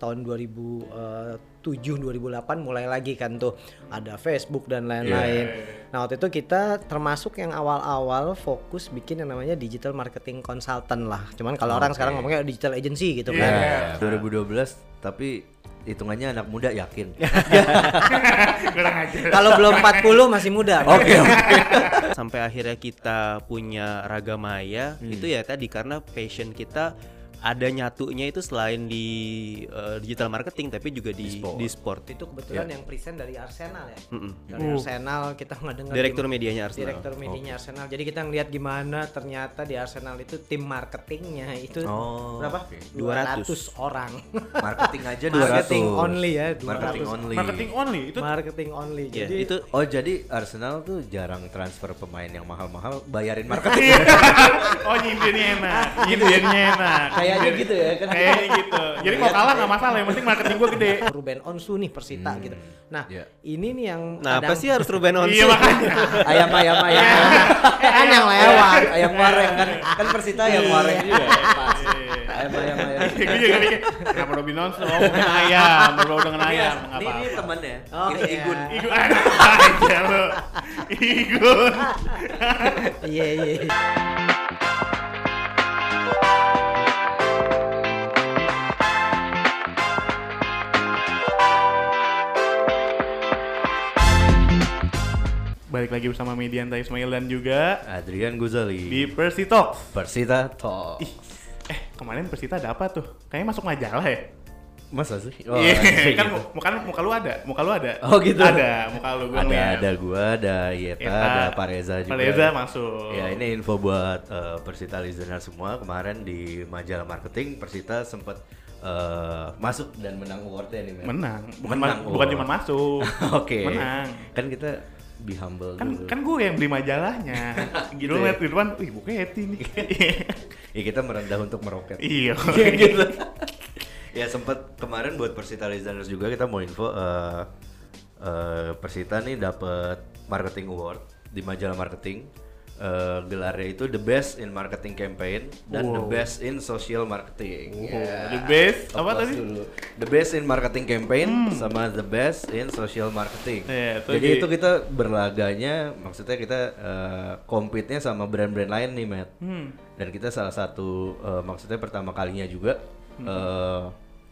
tahun 2007 2008 mulai lagi kan tuh ada Facebook dan lain-lain. Nah, waktu itu kita termasuk yang awal-awal fokus bikin yang namanya digital marketing consultant lah. Cuman kalau orang sekarang ngomongnya digital agency gitu kan. Ya, 2012 tapi hitungannya anak muda yakin. Kalau belum 40 masih muda. Oke, oke. sampai akhirnya kita punya Ragamaya Hmm. itu ya tadi karena passion kita ada nyatunya itu selain di uh, digital marketing tapi juga di sport. di sport. Itu kebetulan yang present dari Arsenal ya. Mm-mm. Dari Arsenal kita ngedenger Direktur medianya Arsenal. Direktur medianya Arsenal. Jadi kita ngeliat gimana ternyata di Arsenal itu tim marketingnya itu Oh, berapa? oke. 200 orang. Marketing aja 200. Marketing only ya, 200. Marketing only. Marketing only itu marketing only. Jadi itu Oh, jadi Arsenal tuh jarang transfer pemain yang mahal-mahal bayarin marketing. oh nyindirnya enak, nyindirnya enak. Kayaknya gitu ya kan. Kayaknya gitu. Jadi mau kalah nggak masalah, yang penting marketing gua gede. Ruben Onsu nih Persita gitu. Nah, Ya. ini nih yang nah apa sih harus Ruben Onsu? Iya makanya. ayam ayam ayam. kan yang lewat. ayam wareng kan kan Persita ayam wareng juga. Pas. Iya. Ayam ayam ayam. Gue juga mikir, kenapa Robin Onsu? Oh, dengan ayam, berbau dengan ayam, Ini, ini apa-apa. temannya. Oh, Ini iya. Igun. Igun aja lo. Igun. Iya iya. Balik lagi bersama Median Tai Ismail dan juga Adrian Guzali. di Persi Talks. Persita Talk. Ih, eh kemarin Persita ada apa tuh? Kayaknya masuk majalah ya? Masa sih? Oh, Iya, gitu. kan mu- muka, muka lu ada, muka lu ada. Oh, gitu. Ada, muka lu gue ada ngeliat. ada gua, ada Yeta, Yeta, ada Pareza juga. Pareza masuk. Ya ini info buat eh, Persita listener semua. Kemarin di majalah marketing Persita sempat eh, masuk dan menang awardnya nih. Men. Menang, bukan, Menang, ma- bukan oh. cuma masuk. Oke. Menang. Kan kita be humble Kan dulu. kan gue yang beli majalahnya. Gitu Gitu ya? lihat di depan, wih Buketi nih. ya kita merendah untuk meroket. iya. gitu. ya sempat kemarin buat Persita listeners juga kita mau info eh eh, Persita nih dapat marketing award di majalah marketing. Eh, gelarnya itu the best in marketing campaign dan the Wow. best in social marketing. Ya. The best apa Applause tadi? dulu. The best in marketing campaign sama the best in social marketing. Iya, itu Jadi di- itu kita berlaganya, maksudnya kita eh, compete-nya sama brand-brand lain nih, Matt. Hmm. Dan kita salah satu eh, maksudnya pertama kalinya juga Hmm. eh,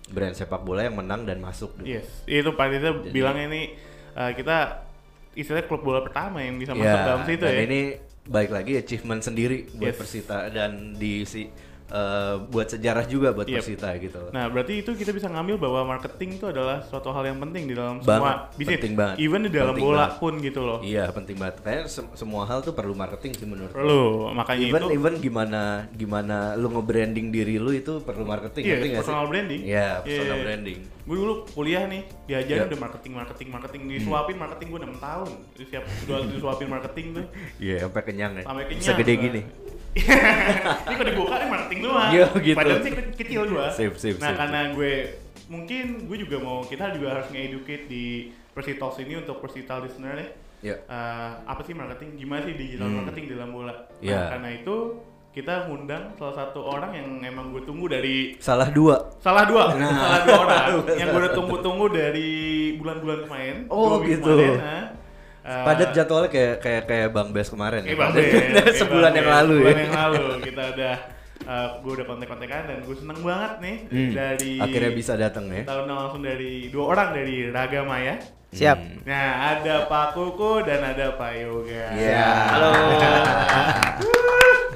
brand sepak bola yang menang dan masuk. gitu. Yes, itu Pak Riza bilangnya ini uh, kita istilahnya klub bola pertama yang bisa masuk Ya, dalam situ ya. ini baik lagi achievement sendiri buat Yes. Persita dan di si eh, buat sejarah juga buat Yep. Persita gitu. loh. Nah, berarti itu kita bisa ngambil bahwa marketing itu adalah suatu hal yang penting di dalam Banget, semua bisnis. penting banget. Even di dalam Penting bola banget. pun gitu loh. Iya penting banget. Kayaknya sem- semua hal tuh perlu marketing sih menurut. gue. Perlu, makanya even itu even gimana gimana lu nge-branding diri lu itu perlu marketing Iya, ngerti nggak sih? personal branding. Iya, Iya, personal iya. branding. gue dulu kuliah nih diajarin Yep. udah marketing marketing marketing disuapin marketing gue 6 tahun siap disuapin marketing tuh Iya, sampai kenyang ya. sampai kenyang Bisa gede gua. gini. ini kalau dibuka nih marketing doang Iya, gitu. padahal sih ke- kecil gua Sip, sip, nah sip, karena gue mungkin gue juga mau kita juga harus nge-educate di Persi Talks ini untuk Persita listener nih Iya. Eh, apa sih marketing gimana sih digital Hmm. marketing dalam bola nah Iya. karena itu kita ngundang salah satu orang yang emang gue tunggu dari Salah dua. salah dua Nah. salah dua orang yang gue udah tunggu-tunggu dari bulan-bulan kemarin Oh, gitu. kemarin, nah. Eh, Padat jadwalnya kayak kayak kayak Bang Bes kemarin. Kayak ya. Bang Bes, Sebulan yang lalu Sebulan ya. yang lalu kita udah uh, gue udah kontak-kontakan dan gue seneng banget nih Hmm, dari Akhirnya bisa datang ya. tahun langsung dari dua orang dari Raga Maya. Siap. Hmm. Nah ada Pak Kuku dan ada Pak Yoga. Iya. Halo.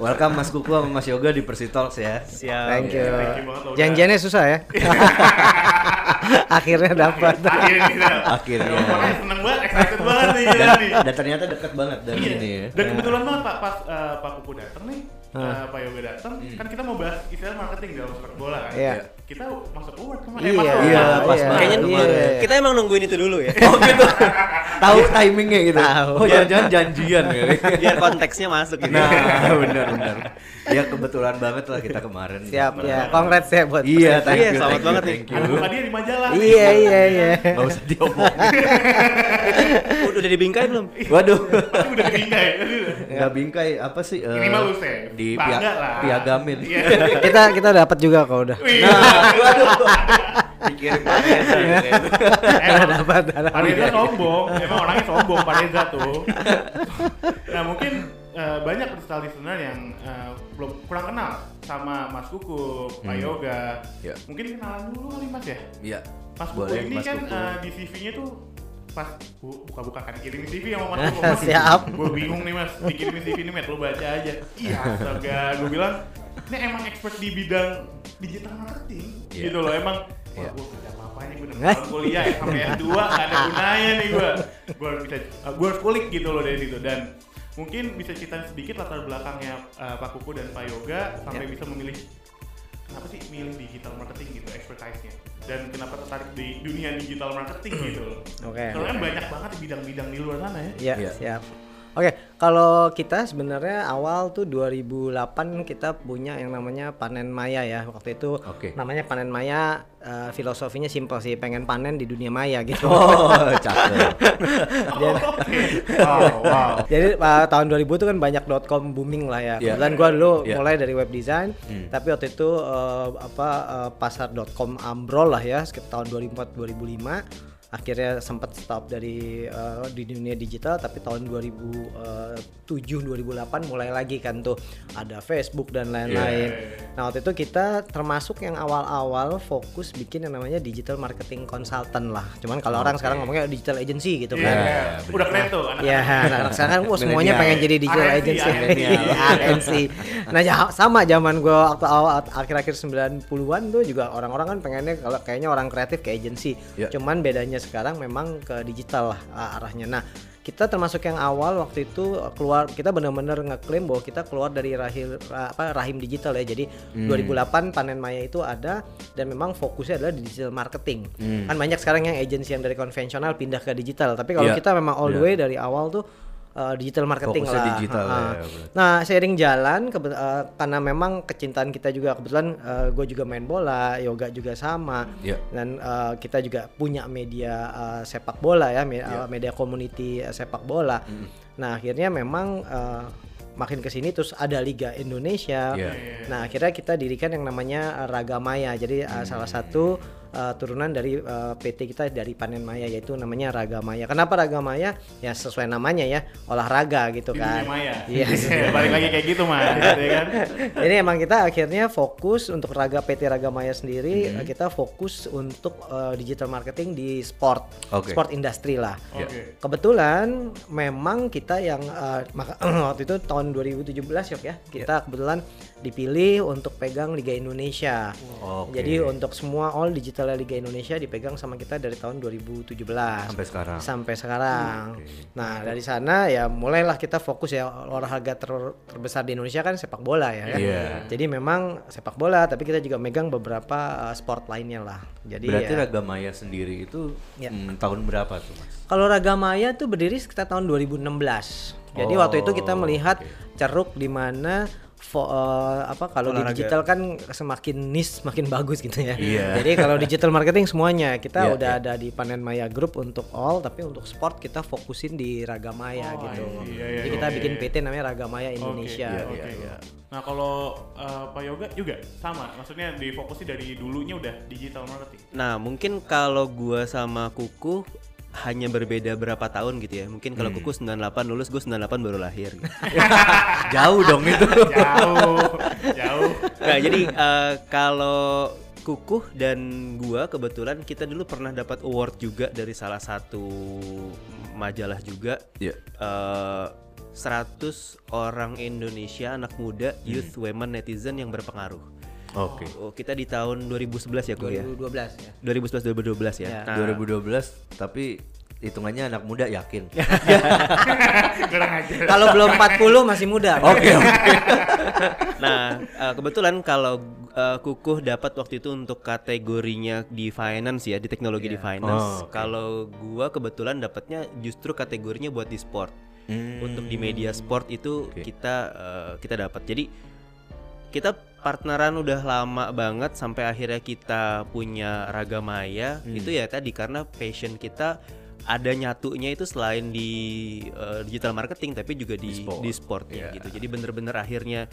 Welcome Mas Kuku sama Mas Yoga di Persitalks ya. Siap. Thank you. Thank you banget loh, udah. Janjiannya susah ya. Akhirnya dapat. Akhirnya kita. Akhirnya. Ya, seneng banget, excited banget nih. Dan, nih. dan ternyata dekat banget dari Iya. sini ya. Dan kebetulan banget Pak pas eh, Pak Kuku datang nih, eh, Pak Yoga datang, kan kita mau bahas istilah marketing dalam sepak bola kan. Iya. Kita masuk award kemarin. Iya, masuk iya, award. pas iya, banget Kayaknya iya, iya. kita emang nungguin itu dulu ya. Oh gitu. Tahu timingnya gitu. Tahu. Oh jangan-jangan janjian kali. Biar konteksnya masuk gitu. Nah, benar benar. Ya kebetulan banget lah kita kemarin. Siap ya. Congrats ya buat Iya, thank Iya, you. selamat thank you, banget nih. thank you. Ada muka dia di majalah. Iya iya iya. Gak usah diomong. Udah, udah dibingkai belum? Waduh. Tapi udah dibingkai. Nggak bingkai apa sih? eh, Minimal lu save. Di pia- lah. piagamin. Iya. kita kita dapat juga kok udah. Nah, waduh. kirim Pak Reza gitu. Emang dapat Pak Reza sombong, emang orangnya sombong Pak Reza tuh. nah mungkin eh, banyak kristal listener yang eh, belum kurang kenal sama Mas Kuku, Pak Hmm. Yoga. Ya. Mungkin kenalan dulu kali Mas ya. Iya. Mas Kuku Boleh, ini Mas kan Kuku. eh, di CV-nya tuh pas bu- buka-buka kan kirim CV sama Mas Kuku. Mas, Siap. Gue bingung nih Mas, dikirimin CV ini Met, lo baca aja. Iya astaga, gue bilang ini emang expert di bidang digital marketing Iya. gitu loh emang wah Iya. gue kerja apa apanya gue udah kuliah ya sampai S2 gak ada gunanya nih gue gue harus bisa gue harus kulik gitu loh dari situ dan mungkin bisa cerita sedikit latar belakangnya uh, Pak Kuku dan Pak Yoga sampai Ya. bisa memilih kenapa sih milih digital marketing gitu expertise-nya dan kenapa tertarik di dunia digital marketing gitu loh Oke. soalnya kan banyak banget bidang-bidang di luar sana ya Iya, Iya. siap. Oke, kalau kita sebenarnya awal tuh 2008 kita punya yang namanya panen maya ya. Waktu itu Oke. namanya panen maya eh, filosofinya simpel sih, pengen panen di dunia maya gitu. Oh, cakep. Oke. wow wow Jadi uh, tahun 2000 itu kan banyak .com booming lah ya. Iya. Kebetulan gua dulu Iya. mulai dari web design, Hmm. tapi waktu itu uh, apa uh, pasar .com ambrol lah ya sekitar tahun 2004 2005. Akhirnya sempat stop dari uh, di dunia digital, tapi tahun 2007 2008 mulai lagi kan tuh ada Facebook dan lain-lain. Nah waktu itu kita termasuk yang awal-awal fokus bikin yang namanya digital marketing consultant lah. Cuman kalau orang sekarang ngomongnya digital agency gitu Iya, kan. Iya, udah keren tuh anak Ya, anak-anak sekarang kan wah, semuanya pengen jadi digital RNC, agency. RNC. Iya. Nah, sama zaman gua waktu awal akhir-akhir 90-an tuh juga orang-orang kan pengennya kalau kayaknya orang kreatif ke agency. Ya. Cuman bedanya sekarang memang ke digital lah ah, arahnya. Nah, kita termasuk yang awal waktu itu keluar kita benar-benar ngeklaim bahwa kita keluar dari rahim apa rahim digital ya. Jadi Hmm. 2008 panen maya itu ada dan memang fokusnya adalah di digital marketing. Hmm. Kan banyak sekarang yang agensi yang dari konvensional pindah ke digital. Tapi kalau Iya. kita memang all the Iya. way dari awal tuh uh, digital marketing Fokusnya lah. digital Ha-ha. ya, berarti. Nah, seiring jalan uh, karena memang kecintaan kita juga kebetulan gue juga main bola, yoga juga sama. Iya. Dan uh, kita juga punya media uh, sepak bola ya, me- Iya. uh, media community uh, sepak bola. Nah, akhirnya memang uh, makin ke sini terus ada Liga Indonesia. Iya. Nah, akhirnya kita dirikan yang namanya uh, Ragamaya. Jadi uh, salah satu uh, turunan dari uh, PT kita dari Panen Maya yaitu namanya Ragamaya. Kenapa Ragamaya? Ya sesuai namanya ya, olahraga gitu kan. dunia maya Iya. balik lagi kayak gitu mas ya kan Jadi emang kita akhirnya fokus untuk Raga PT Ragamaya sendiri uh, kita fokus untuk uh, digital marketing di sport, Oke. sport industri lah. Iya. oke Kebetulan memang kita yang uh, maka, waktu itu tahun 2017 yok ya kita kebetulan dipilih untuk pegang Liga Indonesia. Oke. Jadi untuk semua all digital Liga Indonesia dipegang sama kita dari tahun 2017 Sampai sekarang. sampai sekarang. Oke. Nah dari sana ya mulailah kita fokus ya olahraga ter- terbesar di Indonesia kan sepak bola ya. kan? Iya. Jadi memang sepak bola tapi kita juga megang beberapa uh, sport lainnya lah. Jadi Berarti ya, Ragamaya sendiri itu Ya. hmm, tahun berapa tuh, Mas? kalau Ragamaya tuh berdiri sekitar tahun 2016. Jadi Oh, waktu itu kita melihat oke. ceruk di mana fo- eh, apa kalau di digital kan semakin niche semakin bagus gitu ya. Iya. Jadi kalau digital marketing semuanya kita Iya, udah iya. ada di Panen Maya Group untuk all tapi untuk sport kita fokusin di Ragamaya Oh, gitu. iya, iya, Jadi iya, kita iya, bikin iya. PT namanya Ragamaya Indonesia. Iya, Oke. iya, iya. Nah kalau uh, Pak Yoga juga sama, maksudnya difokusi dari dulunya udah digital marketing. Nah, mungkin kalau gua sama Kuku hanya berbeda berapa tahun gitu ya. Mungkin kalau Kuku 98 lulus, gue 98 baru lahir. Gitu. Jauh dong itu. Jauh, jauh. Nah, jadi eh, kalau Kukuh dan gua kebetulan kita dulu pernah dapat award juga dari salah satu majalah juga. Iya. Eh, 100 orang Indonesia anak muda youth women netizen yang berpengaruh. Oke. Oh, kita di tahun 2011 ya, Kuh ya. 2012 ya. 2011 2012 ya. Ya. Nah, 2012 tapi hitungannya anak muda yakin. Kurang aja. Kalau belum 40 masih muda. Oke, oke. Nah, eh, kebetulan kalau eh, Kukuh dapat waktu itu untuk kategorinya di finance ya, di teknologi di finance. Oh, oke. Kalau gua kebetulan dapatnya justru kategorinya buat di sport. Hmm. Untuk di media sport itu Oke. kita eh, kita dapat. Jadi kita partneran udah lama banget sampai akhirnya kita punya Ragamaya. Hmm. Itu ya tadi karena passion kita ada nyatunya itu selain di uh, digital marketing tapi juga di Di sport. di sport ya Iya. gitu. Jadi bener-bener akhirnya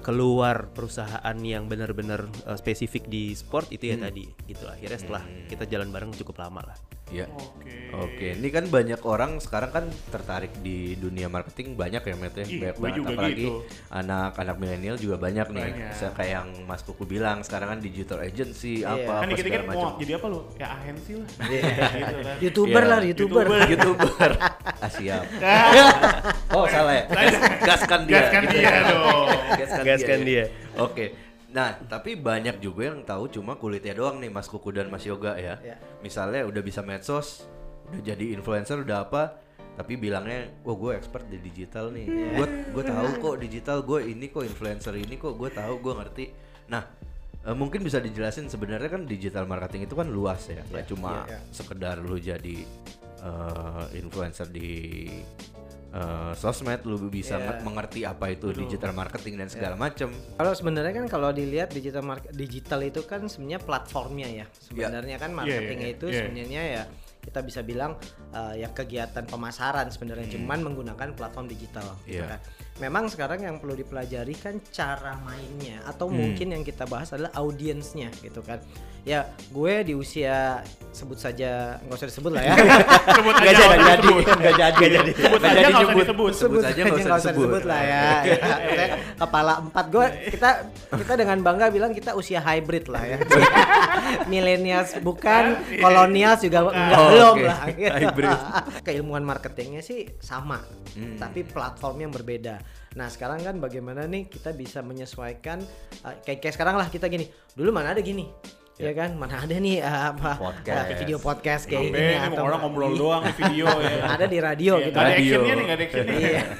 keluar perusahaan yang bener-bener uh, spesifik di sport itu ya Hmm. tadi gitu. Akhirnya setelah kita jalan bareng cukup lama lah. Ya. Oke. Oke, ini kan banyak orang sekarang kan tertarik di dunia marketing banyak ya Matt ya, Ih, banyak banget juga apalagi gitu. anak-anak milenial juga banyak nih. Banyak. Saya kayak yang Mas Kuku bilang sekarang kan digital agency Iya. apa Kan apa segala macam. jadi apa lu? Ya agensi lah. Iya. gitu kan. youtuber Iya, lah youtuber, YouTuber. ah, siap. oh, salah ya. Gaskan dia. Gaskan gitu dia ya. dong. Gaskan, Gaskan dia. dia. Oke. Nah, tapi banyak juga yang tahu cuma kulitnya doang nih Mas Kuku dan Mas Yoga ya. Iya. Misalnya udah bisa medsos, udah jadi influencer, udah apa, tapi bilangnya, "Wah, gue expert di digital nih. Gue gue tahu kok digital, gue ini kok influencer ini kok gue tahu, gue ngerti." Nah, eh, mungkin bisa dijelasin sebenarnya kan digital marketing itu kan luas ya, nggak cuma iya. sekedar lu jadi eh, influencer di eh, sosmed, lu bisa Iya. nge- mengerti apa itu digital marketing dan segala macem. Kalau sebenarnya kan kalau dilihat digital market digital itu kan sebenarnya platformnya ya. Sebenarnya kan marketingnya iya, itu iya. sebenarnya ya kita bisa bilang eh, ya kegiatan pemasaran sebenarnya cuman menggunakan platform digital gitu Iya. kan. Memang sekarang yang perlu dipelajari kan cara mainnya atau Hmm. mungkin yang kita bahas adalah audiensnya gitu kan. Ya, gue di usia sebut saja nggak usah disebut lah ya. Sebut Nggak aja jadi, nggak jadi. Nggak jadi. Sebut Nggak aja jadi nggak usah disebut. Sebut aja nggak usah disebut. lah ya. Kepala empat gue kita kita dengan bangga bilang kita usia hybrid lah ya. Millennials bukan, kolonials juga enggak Oh, belum lah. gitu. Hybrid. Keilmuan marketingnya sih sama, Hmm. tapi platformnya yang berbeda. Nah sekarang kan bagaimana nih kita bisa menyesuaikan uh, kayak, kayak sekarang lah kita gini. Dulu mana ada gini. Ya kan, mana ada nih uh, apa Podcast. uh, video podcast kayak gini ini atau orang ngobrol doang di video ya. ada di radio Iya, gitu. ada Radio. actionnya nih, nggak ada actionnya. Iya.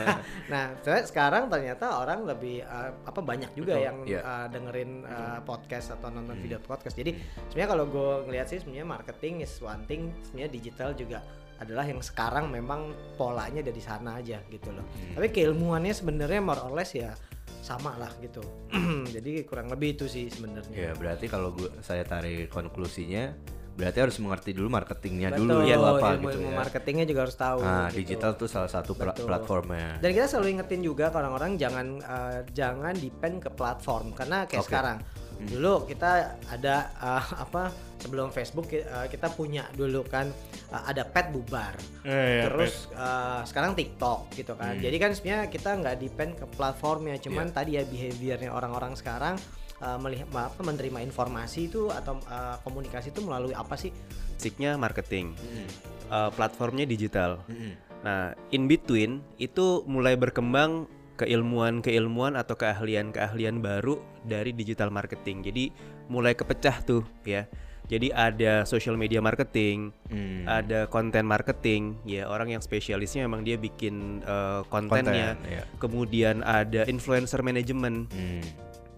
Nah, sekarang ternyata orang lebih uh, apa banyak juga Betul. yang Iya. uh, dengerin uh, podcast atau nonton video podcast. Jadi sebenarnya kalau gue ngeliat sih sebenarnya marketing is one thing, sebenarnya digital juga adalah yang sekarang memang polanya dari sana aja gitu loh. Tapi keilmuannya sebenarnya more or less ya sama lah gitu. Jadi kurang lebih itu sih sebenarnya. Ya berarti kalau gua saya tarik konklusinya berarti harus mengerti dulu marketingnya Betul, dulu ya apa ilmu, gitu ilmu ya. marketingnya juga harus tahu. Nah, gitu. digital tuh salah satu pla- Betul. platformnya. Dan kita selalu ingetin juga ke orang-orang jangan eh, jangan depend ke platform karena kayak Oke. sekarang. Dulu kita ada eh, apa sebelum Facebook eh, kita punya dulu kan eh, ada pet bubar. Eh, ya, Terus eh, sekarang TikTok gitu kan. Hmm. Jadi kan sebenarnya kita nggak depend ke platformnya, cuman Iya. tadi ya behaviornya orang-orang sekarang eh, melihat apa menerima informasi itu atau eh, komunikasi itu melalui apa sih? Basicnya marketing, Mm-mm. uh, platformnya digital. Mm-mm. Nah, in between itu mulai berkembang keilmuan-keilmuan atau keahlian-keahlian baru dari digital marketing. Jadi mulai kepecah tuh ya. Jadi ada social media marketing, Hmm. ada konten marketing, ya orang yang spesialisnya memang dia bikin uh, kontennya. Konten, ya. Kemudian ada influencer management. Hmm.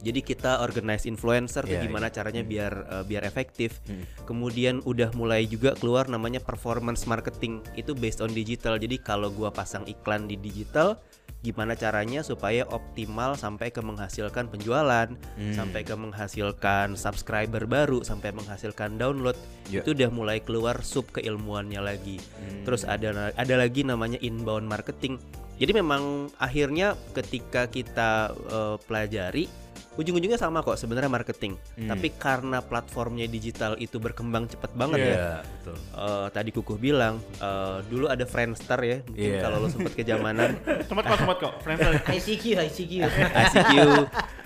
Jadi kita organize influencer tuh Iya, gimana iya. caranya biar uh, biar efektif. Hmm. Kemudian udah mulai juga keluar namanya performance marketing. Itu based on digital. Jadi kalau gua pasang iklan di digital, gimana caranya supaya optimal sampai ke menghasilkan penjualan, Hmm. sampai ke menghasilkan subscriber baru, sampai menghasilkan download. Ya. Itu udah mulai keluar sub keilmuannya lagi. Hmm. Terus ada ada lagi namanya inbound marketing. Jadi memang akhirnya ketika kita eh, pelajari ujung-ujungnya sama kok sebenarnya marketing. Hmm. Tapi karena platformnya digital itu berkembang cepat banget Iya. ya. Iya, betul. Eh, tadi Kukuh bilang eh, dulu ada Friendster ya, mungkin Iya. kalau lo sempet kejamanan Sempat kok, sempat kok. Friendster. ICQ, ICQ. ICQ.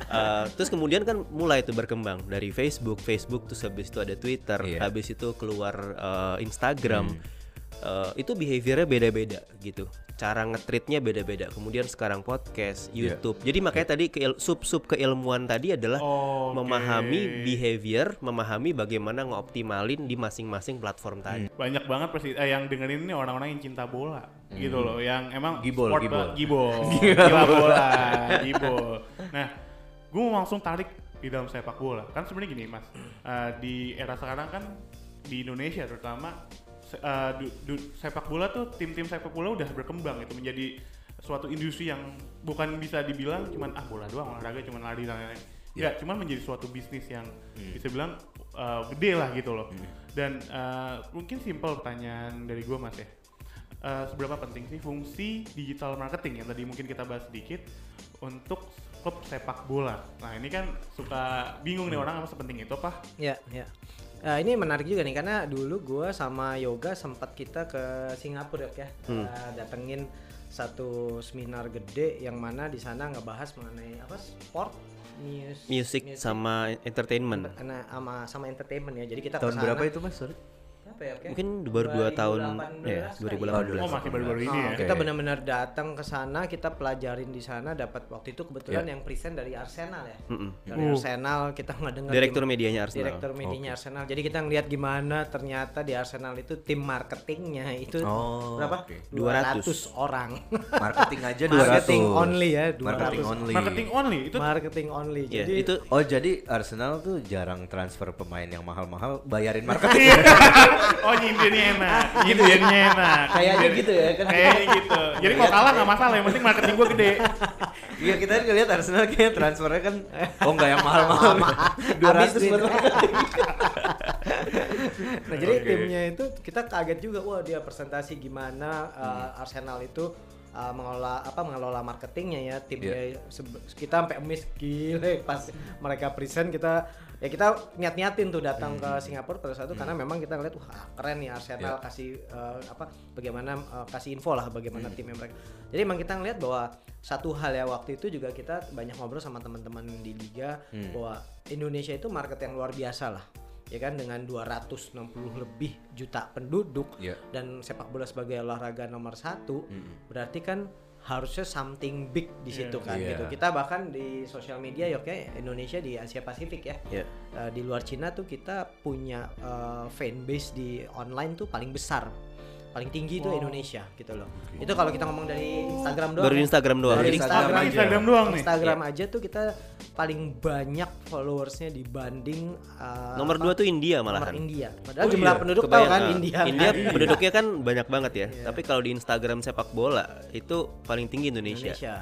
Eh, terus kemudian kan mulai itu berkembang dari Facebook, Facebook terus habis itu ada Twitter, Iya. habis itu keluar eh, Instagram. Eh, itu behaviornya beda-beda gitu. Cara ngetritnya beda-beda. Kemudian sekarang podcast, Iya. YouTube. Jadi makanya tadi keil- sub-sub keilmuan tadi adalah Oke. memahami behavior, memahami bagaimana ngoptimalin di masing-masing platform tadi. banyak banget pasti eh, yang dengerin ini orang-orang yang cinta bola gitu loh yang emang Gibol, sport gibol. gibol gila bola gibol nah gue mau langsung tarik di dalam sepak bola kan sebenarnya gini mas eh, di era sekarang kan di Indonesia terutama se- eh, du- du- sepak bola tuh tim-tim sepak bola udah berkembang itu menjadi suatu industri yang bukan bisa dibilang cuman ah bola doang olahraga cuman lari dan lain-lain Nggak, cuman menjadi suatu bisnis yang bisa bilang uh, gede lah gitu loh. Dan uh, mungkin simpel pertanyaan dari gua Mas ya. Uh, seberapa penting sih fungsi digital marketing yang tadi mungkin kita bahas sedikit untuk klub sepak bola. Nah ini kan suka bingung nih orang apa sepenting itu apa? Ya, ya. Eh, ini menarik juga nih karena dulu gua sama Yoga sempat kita ke Singapura ya, Eh, datengin satu seminar gede yang mana di sana ngebahas mengenai apa sport, news, Music sama entertainment. karena sama sama entertainment ya. Jadi kita Tahun kesana- berapa itu mas? Sorry. Apa ya, oke? Mungkin baru dua tahun 2018 ya, kali 2018. Oh masih baru-baru ini Oh, ya? Kita benar-benar datang ke sana, kita pelajarin di sana, dapat waktu itu kebetulan Ya. yang present dari Arsenal ya. Mm-mm. Dari Uh. Arsenal kita ngedenger Direktur medianya Arsenal. Direktur medianya Arsenal. Jadi kita ngeliat gimana ternyata di Arsenal itu tim marketingnya itu Oh, berapa? oke. 200 orang. Marketing aja 200. Marketing only ya, 200. Marketing only. Marketing only itu Marketing only. Jadi itu Oh jadi Arsenal tuh jarang transfer pemain yang mahal-mahal bayarin marketing. oh nyindirnya enak, nyindirnya enak. Kayaknya gitu ya, kan? Kayaknya gitu. Jadi kalau kalah nggak masalah, yang penting marketing gua gede. Iya kita kan ngeliat Arsenal kayak transfernya kan oh nggak yang mahal-mahal. 200 duit. buat marketing. nah jadi Oke. timnya itu kita kaget juga wah dia presentasi gimana uh, Arsenal itu uh, mengelola apa mengelola marketingnya ya timnya sebe- kita sampai miss gile pas mereka present kita ya kita niat-niatin tuh datang ke Singapura pada saat itu karena memang kita ngeliat wah keren nih Arsenal Iya. kasih uh, apa bagaimana uh, kasih info lah bagaimana timnya mereka. Jadi emang kita ngeliat bahwa satu hal ya waktu itu juga kita banyak ngobrol sama teman-teman di liga bahwa Indonesia itu market yang luar biasa lah. Ya kan dengan 260 lebih juta penduduk Iya. dan sepak bola sebagai olahraga nomor satu berarti kan harusnya something big di situ kan Iya. gitu kita bahkan di sosial media ya oke Indonesia di Asia Pasifik ya ya. Eh, di luar Cina tuh kita punya eh, fanbase di online tuh paling besar paling tinggi itu Oh. Indonesia gitu loh itu kalau kita ngomong dari Instagram doang Baru ya. Instagram doang. Dari Instagram, Instagram aja. Instagram doang nih. Instagram aja tuh kita paling banyak followersnya dibanding uh, Nomor apa, dua tuh India nomor malahan. India. Padahal Oh jumlah iya, penduduk tahu kan ah, India. India kan? penduduknya kan banyak banget ya. Iya. Tapi kalau di Instagram sepak bola itu paling tinggi Indonesia. Indonesia.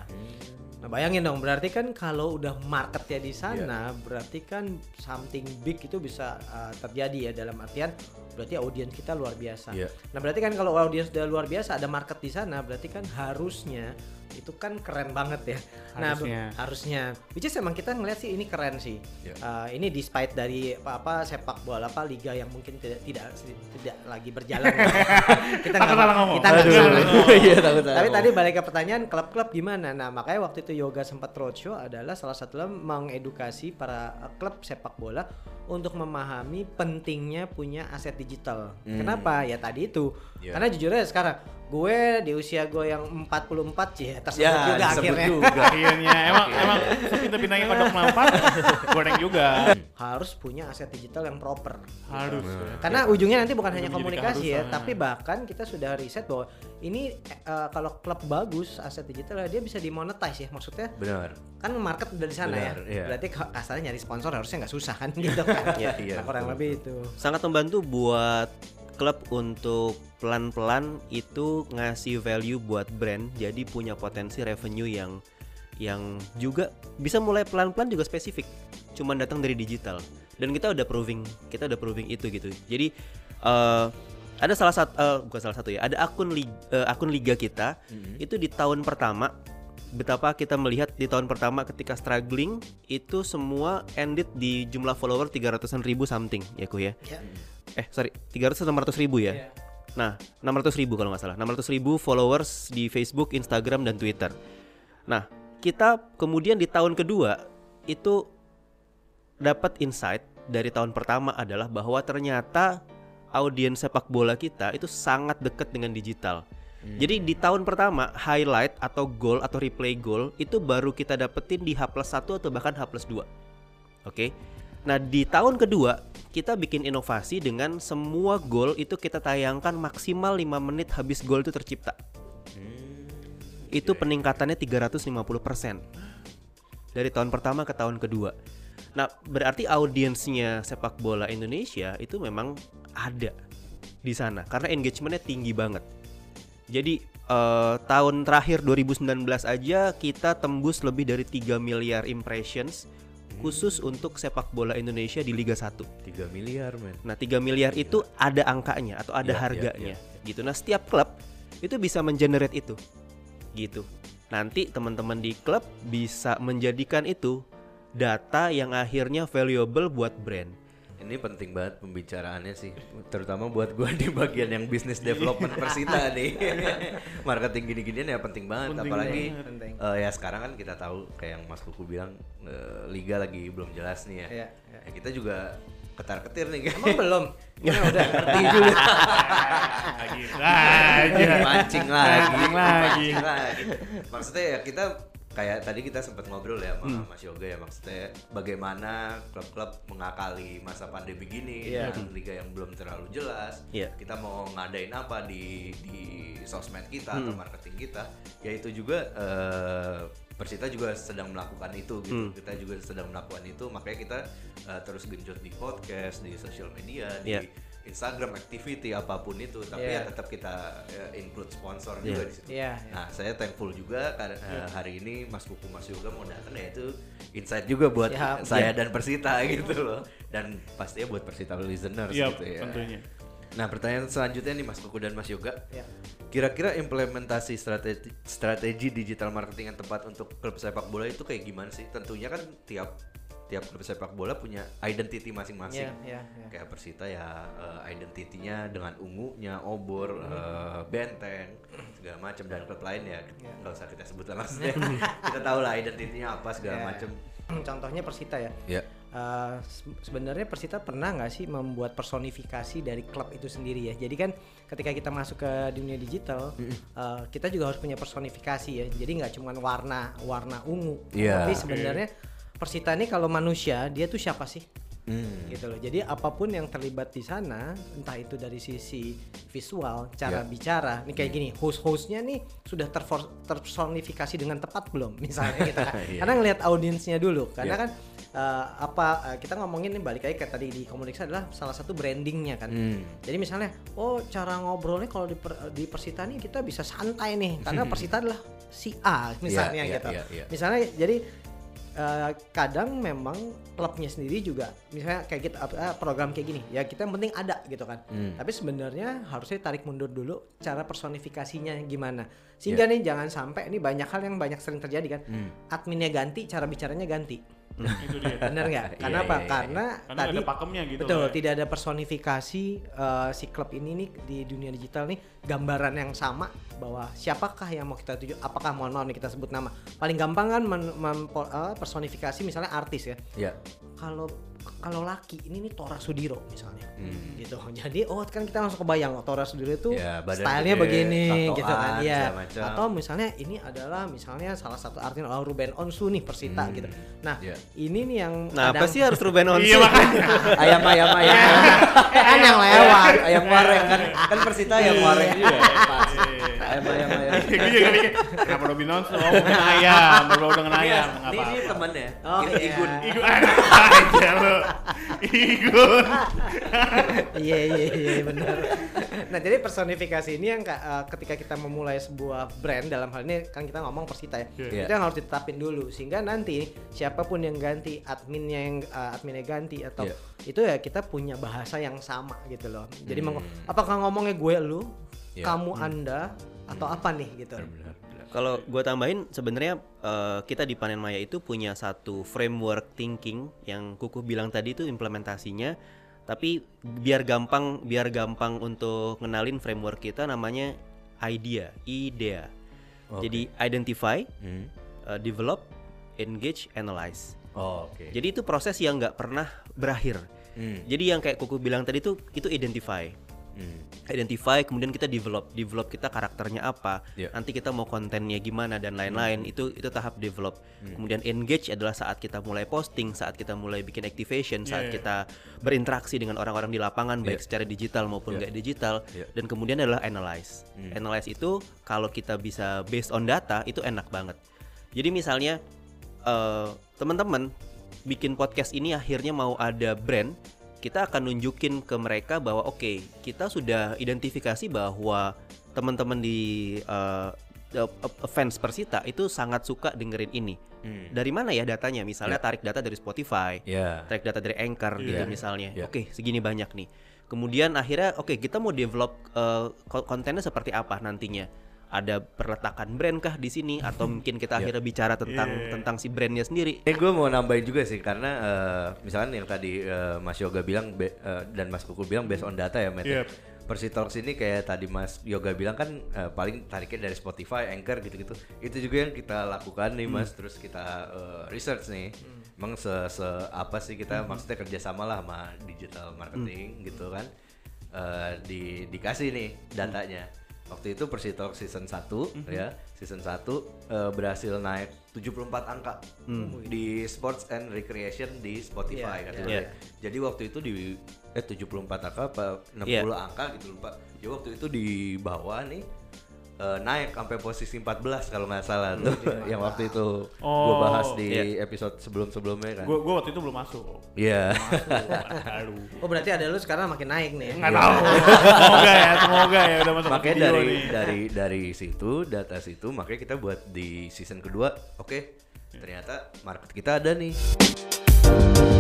Nah bayangin dong, berarti kan kalau udah marketnya di sana, berarti kan something big itu bisa uh, terjadi ya dalam artian berarti audiens kita luar biasa. Iya. Nah berarti kan kalau audiens udah luar biasa, ada market di sana, berarti kan harusnya itu kan keren banget ya. Nah Harusnya. harusnya, which is emang kita ngeliat sih ini keren sih. Iya. Uh, ini despite dari apa, apa sepak bola apa liga yang mungkin tidak tidak tidak lagi berjalan. kita nggak- ngomong. Kita nggak ngomong. Iya takut Tapi tadi balik ke pertanyaan klub-klub gimana? Nah makanya waktu itu Yoga sempat roadshow adalah salah satunya mengedukasi para eh, klub sepak bola untuk memahami pentingnya punya aset digital. Kenapa? Ya tadi itu. Iya. Karena jujur aja sekarang gue di usia gue yang 44 sih ya, tersebut Ya, juga akhirnya juga. Akhirnya emang emang sepintar-pintarnya kodok melampat, goreng juga. harus punya aset digital yang proper. Harus. Karena ujungnya nanti bukan Itu hanya komunikasi ya, tapi bahkan kita sudah riset bahwa ini eh, kalau klub bagus aset digital dia bisa dimonetize ya, maksudnya Benar. kan market udah di sana Benar, ya. iya. Berarti ka- kasarnya nyari sponsor harusnya nggak susah kan gitu kan. Iya, iya, Nah, kurang betul, lebih itu. Sangat membantu buat klub untuk pelan-pelan itu ngasih value buat brand jadi punya potensi revenue yang yang juga bisa mulai pelan-pelan juga spesifik cuman datang dari digital. Dan kita udah proving kita udah proving itu gitu. Jadi eh, ada salah satu eh, bukan salah satu ya ada akun li- eh, akun liga kita itu di tahun pertama betapa kita melihat di tahun pertama ketika struggling itu semua ended di jumlah follower 300-an ribu something ya ku ya. Ya. Eh sorry 300 atau 600 ribu ya? Iya. nah 600 ribu kalau nggak salah. 600 ribu followers di Facebook Instagram dan Twitter. Nah kita kemudian di tahun kedua itu dapat insight dari tahun pertama adalah bahwa ternyata audiens sepak bola kita itu sangat dekat dengan digital. Jadi di tahun pertama highlight atau goal atau replay goal itu baru kita dapetin di H plus 1 atau bahkan H plus 2 Oke. Nah, di tahun kedua kita bikin inovasi dengan semua gol itu kita tayangkan maksimal 5 menit habis gol itu tercipta. Itu peningkatannya 350% dari tahun pertama ke tahun kedua. Nah, berarti audiensnya sepak bola Indonesia itu memang ada di sana karena engagementnya tinggi banget. Jadi eh, tahun terakhir 2019 aja kita tembus lebih dari 3 miliar impressions khusus untuk sepak bola Indonesia di Liga 1. 3 miliar men. Nah, 3 miliar itu ada angkanya atau ada Iya, iya, harganya gitu. Nah, setiap klub itu bisa mengenerate itu. Gitu. Nanti teman-teman di klub bisa menjadikan itu data yang akhirnya valuable buat brand. Ini penting banget pembicaraannya sih, terutama buat gua di bagian yang bisnis development Persita nih. Marketing gini-ginian ya penting banget, Penting apalagi banget. Penting. eh, ya sekarang kan kita tahu kayak yang Mas Kuku bilang eh, liga lagi belum jelas nih ya. Iya, iya. Ya, kita juga ketar-ketir nih kan. Emang belum? Ya udah ngerti dulu. lagi mancing lagi, Mancing lagi. mancing lagi. Maksudnya ya kita kayak tadi kita sempat ngobrol ya sama Hmm. Mas Yoga ya maksudnya bagaimana klub-klub mengakali masa pandemi gini Iya. dengan liga yang belum terlalu jelas. Iya. Kita mau ngadain apa di di sosmed kita atau Hmm. marketing kita, ya itu juga eh, Persita juga sedang melakukan itu gitu. Hmm. Kita juga sedang melakukan itu, makanya kita eh, terus genjot di podcast, di sosial media, di Iya. Instagram activity apa pun itu, tapi Iya. ya tetap kita eh, include sponsor Iya. juga di situ. Iya, iya. Nah, saya thankful juga karena eh, hari ini Mas Kuku Mas Yoga mau datang ya itu insight juga buat Siap. saya dan Persita gitu loh. Dan pastinya buat Persita listeners Iya gitu ya. tentunya Nah, pertanyaan selanjutnya nih Mas Kuku dan Mas Yoga. Ya. Kira-kira implementasi strategi strategi digital marketing yang tepat untuk klub sepak bola itu kayak gimana sih? Tentunya kan tiap tiap klub sepak bola punya identity masing-masing. Iya, iya, iya. Kayak Persita ya eh, identitinya dengan ungunya, obor, eh, benteng, segala macam dan klub lain ya Iya. nggak usah kita sebut lah maksudnya. kita tahu lah identitinya apa segala Iya. macam. Contohnya Persita ya. Ya. Eh, se- sebenarnya Persita pernah nggak sih membuat personifikasi dari klub itu sendiri ya. Jadi kan ketika kita masuk ke dunia digital, eh, kita juga harus punya personifikasi ya. Jadi nggak cuma warna warna ungu, Iya. tapi sebenarnya Persita ini kalau manusia dia tuh siapa sih? Hmm. gitu loh. Jadi apa pun yang terlibat di sana, entah itu dari sisi visual, cara Ya. bicara, nih kayak gini, host-hostnya nih sudah tersonifikasi dengan tepat belum, misalnya gitu kan. Iya. Karena ngelihat audiensnya dulu, karena Ya. kan eh, apa eh, kita ngomongin nih balik lagi kayak tadi di komunikasi adalah salah satu brandingnya kan. Hmm. Jadi misalnya, oh cara ngobrolnya kalau di, per- di Persita nih kita bisa santai nih, karena Persita adalah si A misalnya iya, gitu. iya, iya. Misalnya jadi eh, kadang memang klubnya sendiri juga misalnya kayak kita eh, program kayak gini ya kita yang penting ada gitu kan. Hmm. Tapi sebenarnya harusnya tarik mundur dulu cara personifikasinya gimana. Sehingga nih jangan sampai ini banyak hal yang banyak sering terjadi kan. Hmm. Adminnya ganti, cara bicaranya ganti. Itu dia Bener nggak? Karena Iya, apa? iya, iya. Karena karena tadi ada pakemnya gitu betul loh ya. tidak ada personifikasi eh, si klub ini nih di dunia digital nih gambaran yang sama bahwa siapakah yang mau kita tuju apakah mohon maaf nih kita sebut nama paling gampang kan men- eh, personifikasi misalnya artis ya Ya. kalau kalau laki ini nih Tora Sudiro misalnya Hmm. gitu jadi oh kan kita langsung kebayang oh, Tora Sudiro itu Ya, stylenya gede, begini tatoan, gitu kan ya macam. atau misalnya ini adalah misalnya salah satu artis oh, Ruben Onsu nih Persita Hmm. gitu nah Ya. ini nih yang Nah, apa kadang- sih harus Ruben Onsu? iya makanya ayam ayam ayam eh, kan yang lewat ayam wareng kan kan Persita ayam wareng juga pas Iya. ayam ayam ayam gue juga mikir kenapa Robin Onsu oh dengan ayam berbau dengan ayam ini ini apa-apa temennya Oh, ini iya. Igun Igun aja lo Igun iya iya iya benar. Nah jadi personifikasi ini yang eh, ketika kita memulai sebuah brand dalam hal ini kan kita ngomong Persita ya, Iya. itu yang harus ditetapin dulu sehingga nanti siapa pun yang ganti adminnya yang eh, adminnya ganti atau Iya. itu ya kita punya bahasa yang sama gitu loh. Jadi Hmm. apakah ngomongnya gue lu, Iya. kamu anda atau apa nih gitu. benar benar Kalau gue tambahin sebenarnya eh, kita di Panen Maya itu punya satu framework thinking yang Kuku bilang tadi itu implementasinya. Tapi biar gampang biar gampang untuk ngenalin framework kita namanya idea, idea. Oke. Jadi identify, Hmm. eh, develop, engage, analyze. Oh, oke Jadi itu proses yang nggak pernah berakhir. Hmm. Jadi yang kayak Kuku bilang tadi itu itu identify. Hmm. identify kemudian kita develop develop kita karakternya apa Iya. nanti kita mau kontennya gimana dan lain-lain itu itu tahap develop kemudian engage adalah saat kita mulai posting saat kita mulai bikin activation saat Iya, iya. kita berinteraksi dengan orang-orang di lapangan baik Iya. secara digital maupun Iya. nggak digital Iya. dan kemudian adalah analyze Hmm. analyze itu kalau kita bisa based on data itu enak banget jadi misalnya eh, teman-teman bikin podcast ini akhirnya mau ada brand kita akan nunjukin ke mereka bahwa oke kita sudah identifikasi bahwa teman-teman di uh, fans Persita itu sangat suka dengerin ini. Hmm. Dari mana ya datanya? Misalnya tarik data dari Spotify, Ya. tarik data dari Anchor gitu Iya. misalnya. Iya. Oke, segini banyak nih. Kemudian akhirnya oke kita mau develop uh, ko- kontennya seperti apa nantinya? Ada perletakan brand kah di sini atau mungkin kita akhirnya bicara tentang Iya. tentang si brandnya sendiri? Eh gue mau nambahin juga sih karena eh, misalkan yang tadi eh, Mas Yoga bilang be- eh, dan Mas Kuku bilang based on data ya Matt. ya. Yep. Persitalks ini kayak tadi Mas Yoga bilang kan eh, paling tariknya dari Spotify, Anchor gitu-gitu. Itu juga yang kita lakukan nih Mas, terus kita eh, research nih. Emang se, se- apa sih kita maksudnya kerjasama lah sama digital marketing gitu kan. Eh, di dikasih nih datanya. Waktu itu Persitalks season 1 ya, season 1 eh, berhasil naik 74 angka di sports and recreation di Spotify Iya, kan. iya. Jadi waktu itu di eh 74 angka apa 60 Iya. angka gitu lupa. Jadi waktu itu di bawah nih eh, naik sampai posisi 14 kalau nggak salah tuh yang waktu itu gue Oh, bahas di iya. episode sebelum-sebelumnya kan. Gue gue waktu itu belum masuk. Iya. Aduh. Oh berarti ada lu sekarang makin naik nih. ya? Nggak tahu. semoga ya, semoga ya udah masuk makanya video dari nih. dari dari situ data situ makanya kita buat di season kedua oke ternyata market kita ada nih